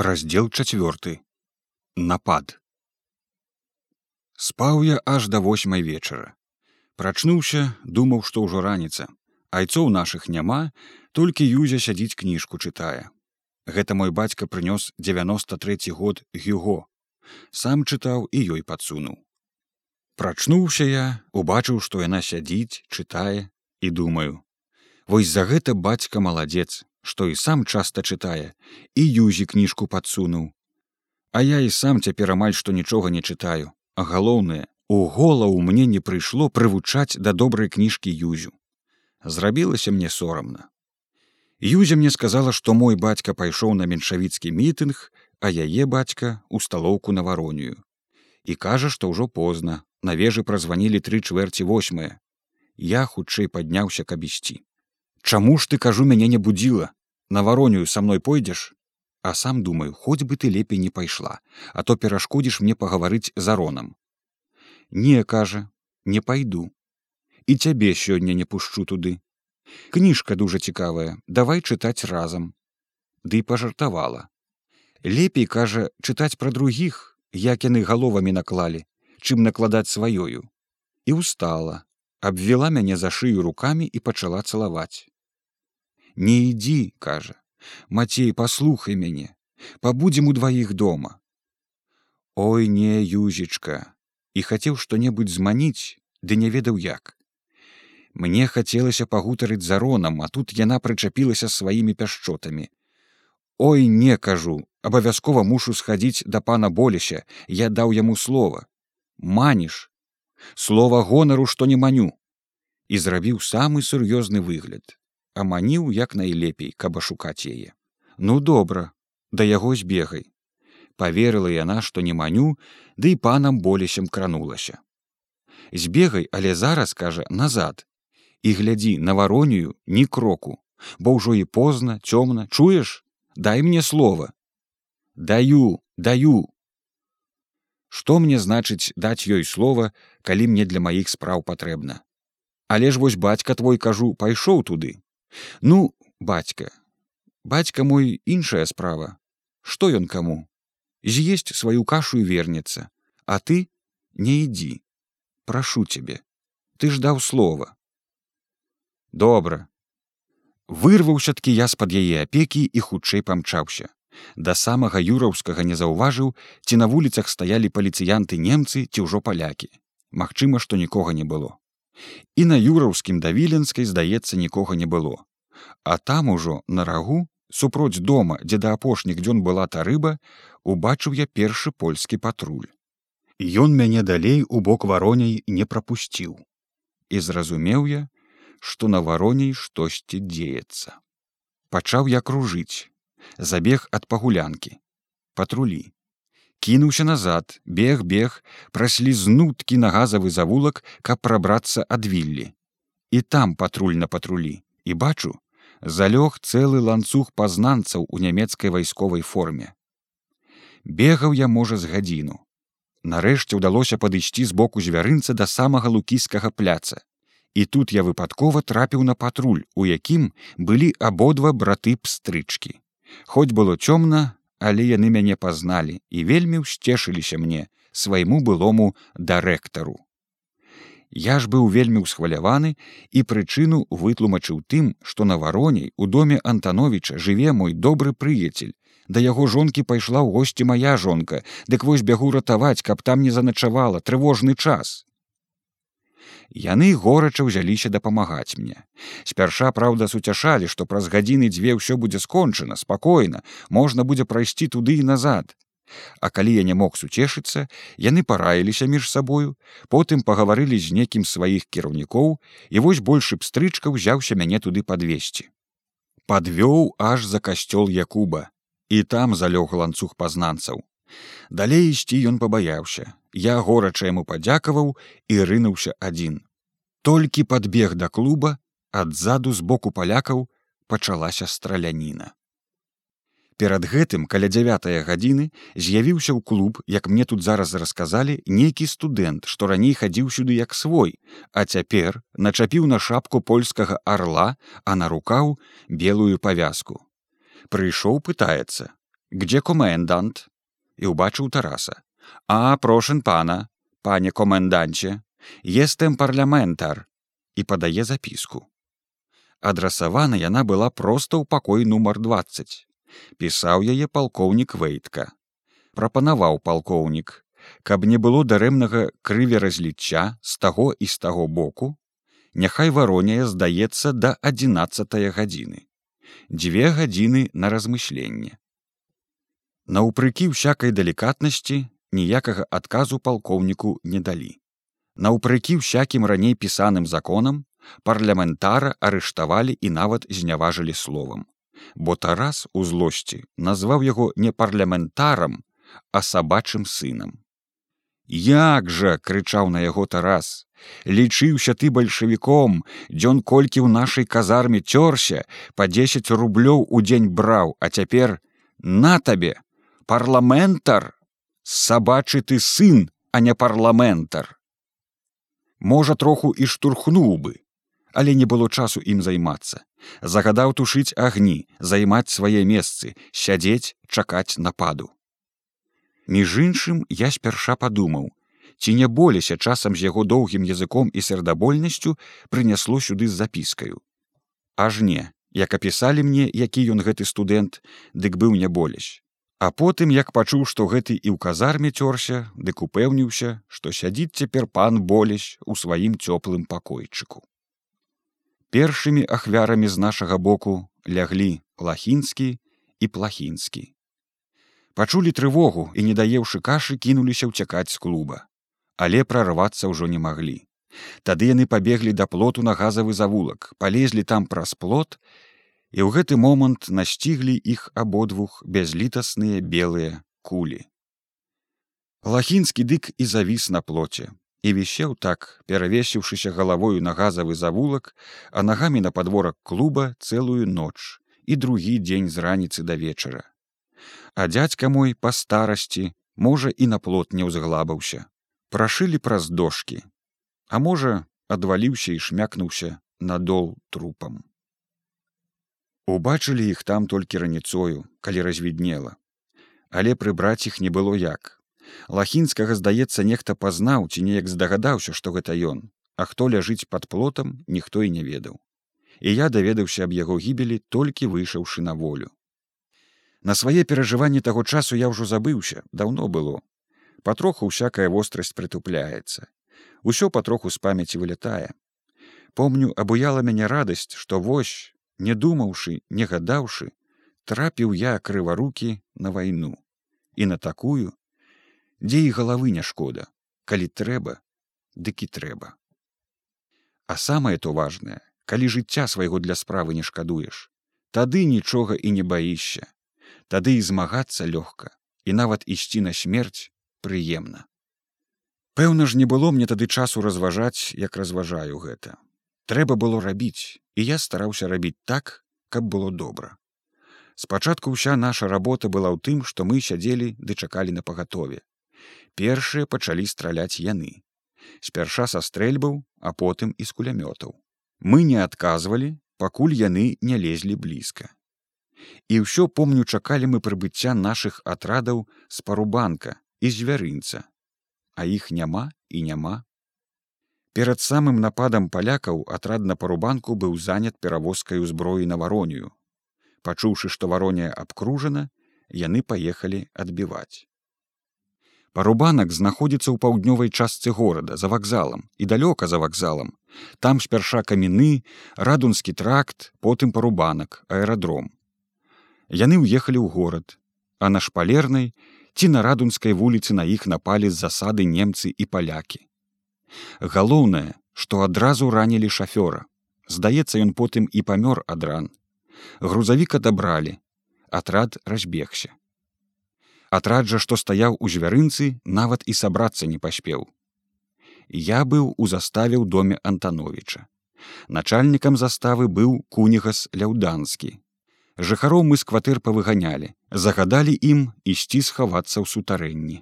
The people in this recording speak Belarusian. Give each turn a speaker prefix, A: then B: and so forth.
A: раздел чацвёрты напад. Спаў я аж да восьмай вечара прачнуўся думаў што ўжо раніца айцоў нашых няма толькі юзя сядзіць кніжку чытае гэта мой бацька прынёс 93 год гюго. Сам чытаў і ёй падсунуў прачнуўся я убачыў што яна сядзіць чытае і думаю вось за гэта бацька маладзец што і сам часта чытае і юзі кніжку падсунуў. А я і сам цяпер амаль што нічога не чытаю а галоўнае у голаў мне не прыйшло прывучаць да добрай кніжкі юзю. Зрабілася мне сорамна. Юзя мне сказала што мой бацька пайшоў на меншавіцкі мітынг а яе бацька у сталоўку на варонію. І кажа што ўжо позна на вежы празванілі тры чвэрці восьмыя. Я хутчэй падняўся каб ісці Чаму ж ты кажу мяне не будзіла? На варонію са мной пойдзеш? А сам думаю хоць бы ты лепей не пайшла а то перашкодзіш мне пагаварыць за ронам не кажа не пайду. І цябе сёння не пушчу туды. Кніжка дужа цікавая давай чытаць разам ды пажартавала. Лепей кажа чытаць пра другіх як яны галовамі наклалі чым накладаць сваёю і устала абвела мяне за шыю руками і пачала цалаваць не ідзі кажа. Мацей паслухай мяне пабудзем у дваіх дома ой не юзечка і хацеў што-небудзь зманіць ды не ведаў як. Мне хацелася пагутарыць за ронам а тут яна прычапілася сваімі пяшчотамі ой не кажу абавязкова мушу схадзіць да пана болеся я даў яму слова маніш слова гонару што не маню і зрабіў самы сур'ёзны выгляд а маніў як найлепей каб ашукаць яе. Ну добра да яго збегай. Поверыла яна што не маню ды да панам болесем кранулася. Збегай але зараз кажа назад. І глядзі на варонію ні кроку бо ўжо і позна цёмна. Чуеш? Дай мне слова. Даю даю. Што мне значыць даць ёй слова калі мне для маіх спраў патрэбна? Але ж вось бацька твой кажу пайшоў туды ну бацька бацька мой іншая справа. Што ён каму з'есць сваю кашу і вернецца а ты не ідзі прашу цябе ты ж даў слова добра вырваўся-ткі я з-пад яе апекі і хутчэй памчаўся. Да самага юраўскага не заўважыў ці на вуліцах стаялі паліцыянты немцы ці ўжо палякі. Магчыма што нікога не было і на юраўскім да віленскай здаецца нікога не было. А там ужо на рагу супроць дома дзе да апошніх дзён была та рыба убачыў я першы польскі патруль. Ён мяне далей у бок вароней не прапусціў. І зразумеў я што на вароней штосьці дзеецца. Пачаў я кружыць. Забег ад пагулянкі. Патрулі кінуўся назад бег бег праслі знуткі на газавы завулак каб прабрацца ад віллі. І там патруль на патрулі. І бачу залёг цэлы ланцуг пазнанцаў у нямецкай вайсковай форме. Бегаў я можа з гадзіну. Нарэшце ўдалося падысці з боку звярынца да самага лукійскага пляца. І тут я выпадкова трапіў на патруль у якім былі абодва браты пстрычкі Хоць было цёмна, але яны мяне пазналі і вельмі ўсцешыліся мне свайму былому дарэктару. Я ж быў вельмі ўсхваляваны і прычыну вытлумачыў тым, што на вароней у доме Антановича жыве мой добры прыяцель. Да яго жонкі пайшла ў госці моя жонка, дык вось бягу ратаваць, каб там не заначавала трывожны час яны горача ўзяліся дапамагаць мне. Спярша праўда суцяшалі што праз гадзіны дзве ўсё будзе скончана спакойна можна будзе прайсці туды і назад. А калі я не мог суцешыцца яны параіліся між сабою потым пагаварылі з некім сваіх кіраўнікоў і вось большы пстрычка ўзяўся мяне туды падвесці. Подвёў аж за касцёл якуба і там залёг ланцуг пазнанцаў. Далей ісці ён пабаяўся. Я горача яму падзякаваў і рынуўся адзін. Толькі падбег да клуба, адзаду з боку палякаў пачалася страляніна. Перад гэтым каля дзявятая гадзіны з'явіўся ў клуб, як мне тут зараз расказалі нейкі студэнт, што раней хадзіў сюды як свой, а цяпер начапіў на шапку польскага арла, а на рукаў белую павязку. Прыйшоў пытаецца: где комендант і убачыў тараса а прошен пана пане коменданце естем парламентар і падае запіску адрасавана яна была проста ў пакой нумар 20 пісаў яе палкоўнік вейтка прапанаваў палкоўнік каб не было дарэмнага крыві разліччя з таго і з таго боку няхай варонее здаецца да 11 гадзіны дзве гадзіны на размышленне наўпрыкі ўсякай далікатнасці ніякага адказу палкоўніку не далі. Наўпрыкі ўсякім раней пісаным законам парламентара арыштавалі і нават зняважылі словам. Бо тарас у злосці назваў яго не парламентарам а сабачым сынам. Як жа крычаў на яго тарас. Лічыўся ты бальшавіком дзён колькі ў нашай казарме цёрся па 10 рублёў у дзень браў а цяпер на табе парламентар сабачы ты сын а не парламентар. Можа троху і штурхнуў бы але не было часу ім займацца. Загадаў тушыць агні займаць свае месцы сядзець чакаць нападу. Між іншым я спярша падумаў ці не болеся часам з яго доўгім языком і сердабольнасцю прынясло сюды з запіскаю. Аж не як апісалі мне які ён гэты студэнт дык быў не болесь а потым як пачуў што гэты і ў казарме цёрся дык упэўніўся што сядзіць цяпер пан болесь у сваім цёплым пакойчыку. Першымі ахвярамі з нашага боку ляглі лахінскі і плахінскі. Пачулі трывогу і не даеўшы кашы кінуліся ўцякаць з клуба. Але прарвацца ўжо не маглі. Тады яны пабеглі да плоту на газавы завулак палезлі там праз плот і ў гэты момант насціглі іх абодвух бязлітасныя белыя кулі. Лахінскі дык і завіс на плоце і вісеў так перавесіўшыся галавою на газавы завулак а нагамі на падворак клуба цэлую ноч і другі дзень з раніцы да вечара. А дзядзька мой па старасці можа і на плот не ўзглабаўся. Прашылі праз дошки а можа адваліўся і шмякнуўся надол трупам убачылі іх там толькі раніцою калі развіднела. Але прыбраць іх не было як. Лахінскага здаецца нехта пазнаў ці неяк здагадаўся што гэта ён. А хто ляжыць под плотам ніхто і не ведаў. І я даведаўся аб яго гібелі толькі выйшаўшы на волю. На свае перажыванні таго часу я ўжо забыўся даўно было. Патроху всякая вострасць прытупляецца. Усё патроху з памяці вылятае. Помню абуяла мяне радасць што вось не думаўшы не гадаўшы трапіў я крыварукі на вайну. І на такую дзе і галавы не шкода калі трэба дык і трэба. А самае то важнае калі жыцця свайго для справы не шкадуеш тады нічога і не баішся тады і змагацца лёгка і нават ісці на смерць прыемна. Пэўна ж не было мне тады часу разважаць як разважаю гэта. Трэба было рабіць і я стараўся рабіць так каб было добра спачатку ўся наша работа была ў тым што мы сядзелі ды чакалі на пагатове. Першыя пачалі страляць яны. Спярша са стрэльбаў а потым і з кулямётаў. Мы не адказвалі пакуль яны не лезлі блізка. І ўсё помню чакалі мы прыбыцця нашых атрадаў з парубанка і звярынца. А іх няма і няма перад самым нападам палякаў атрад на парубанку быў занят перавозкай узброі на варонію пачуўшы што варонія абкружана яны паехалі адбіваць Парубанак знаходзіцца ў паўднёвай частцы горада за вакзалам і далёка за вакзалам. Там спярша каміны, радунскі тракт, потым парубанак, аэрадром. Яны ўехалі ў горад, а на шпалернай ці на радунскай вуліцы на іх напалі з засады немцы і палякі. Галоўнае, што адразу ранілі шафёра. Здаецца, ён потым і памёр ад ран. Грузавік адабралі, атрад разбегся. Атрад жа што стаяў у звярынцы нават і сабрацца не паспеў. Я быў у заставе ў доме антановича начальнікам заставы быў кунігас ляўданскі. Жыхароў мы з кватэр павыганялі загадалі ім ісці схавацца ў сутарэнні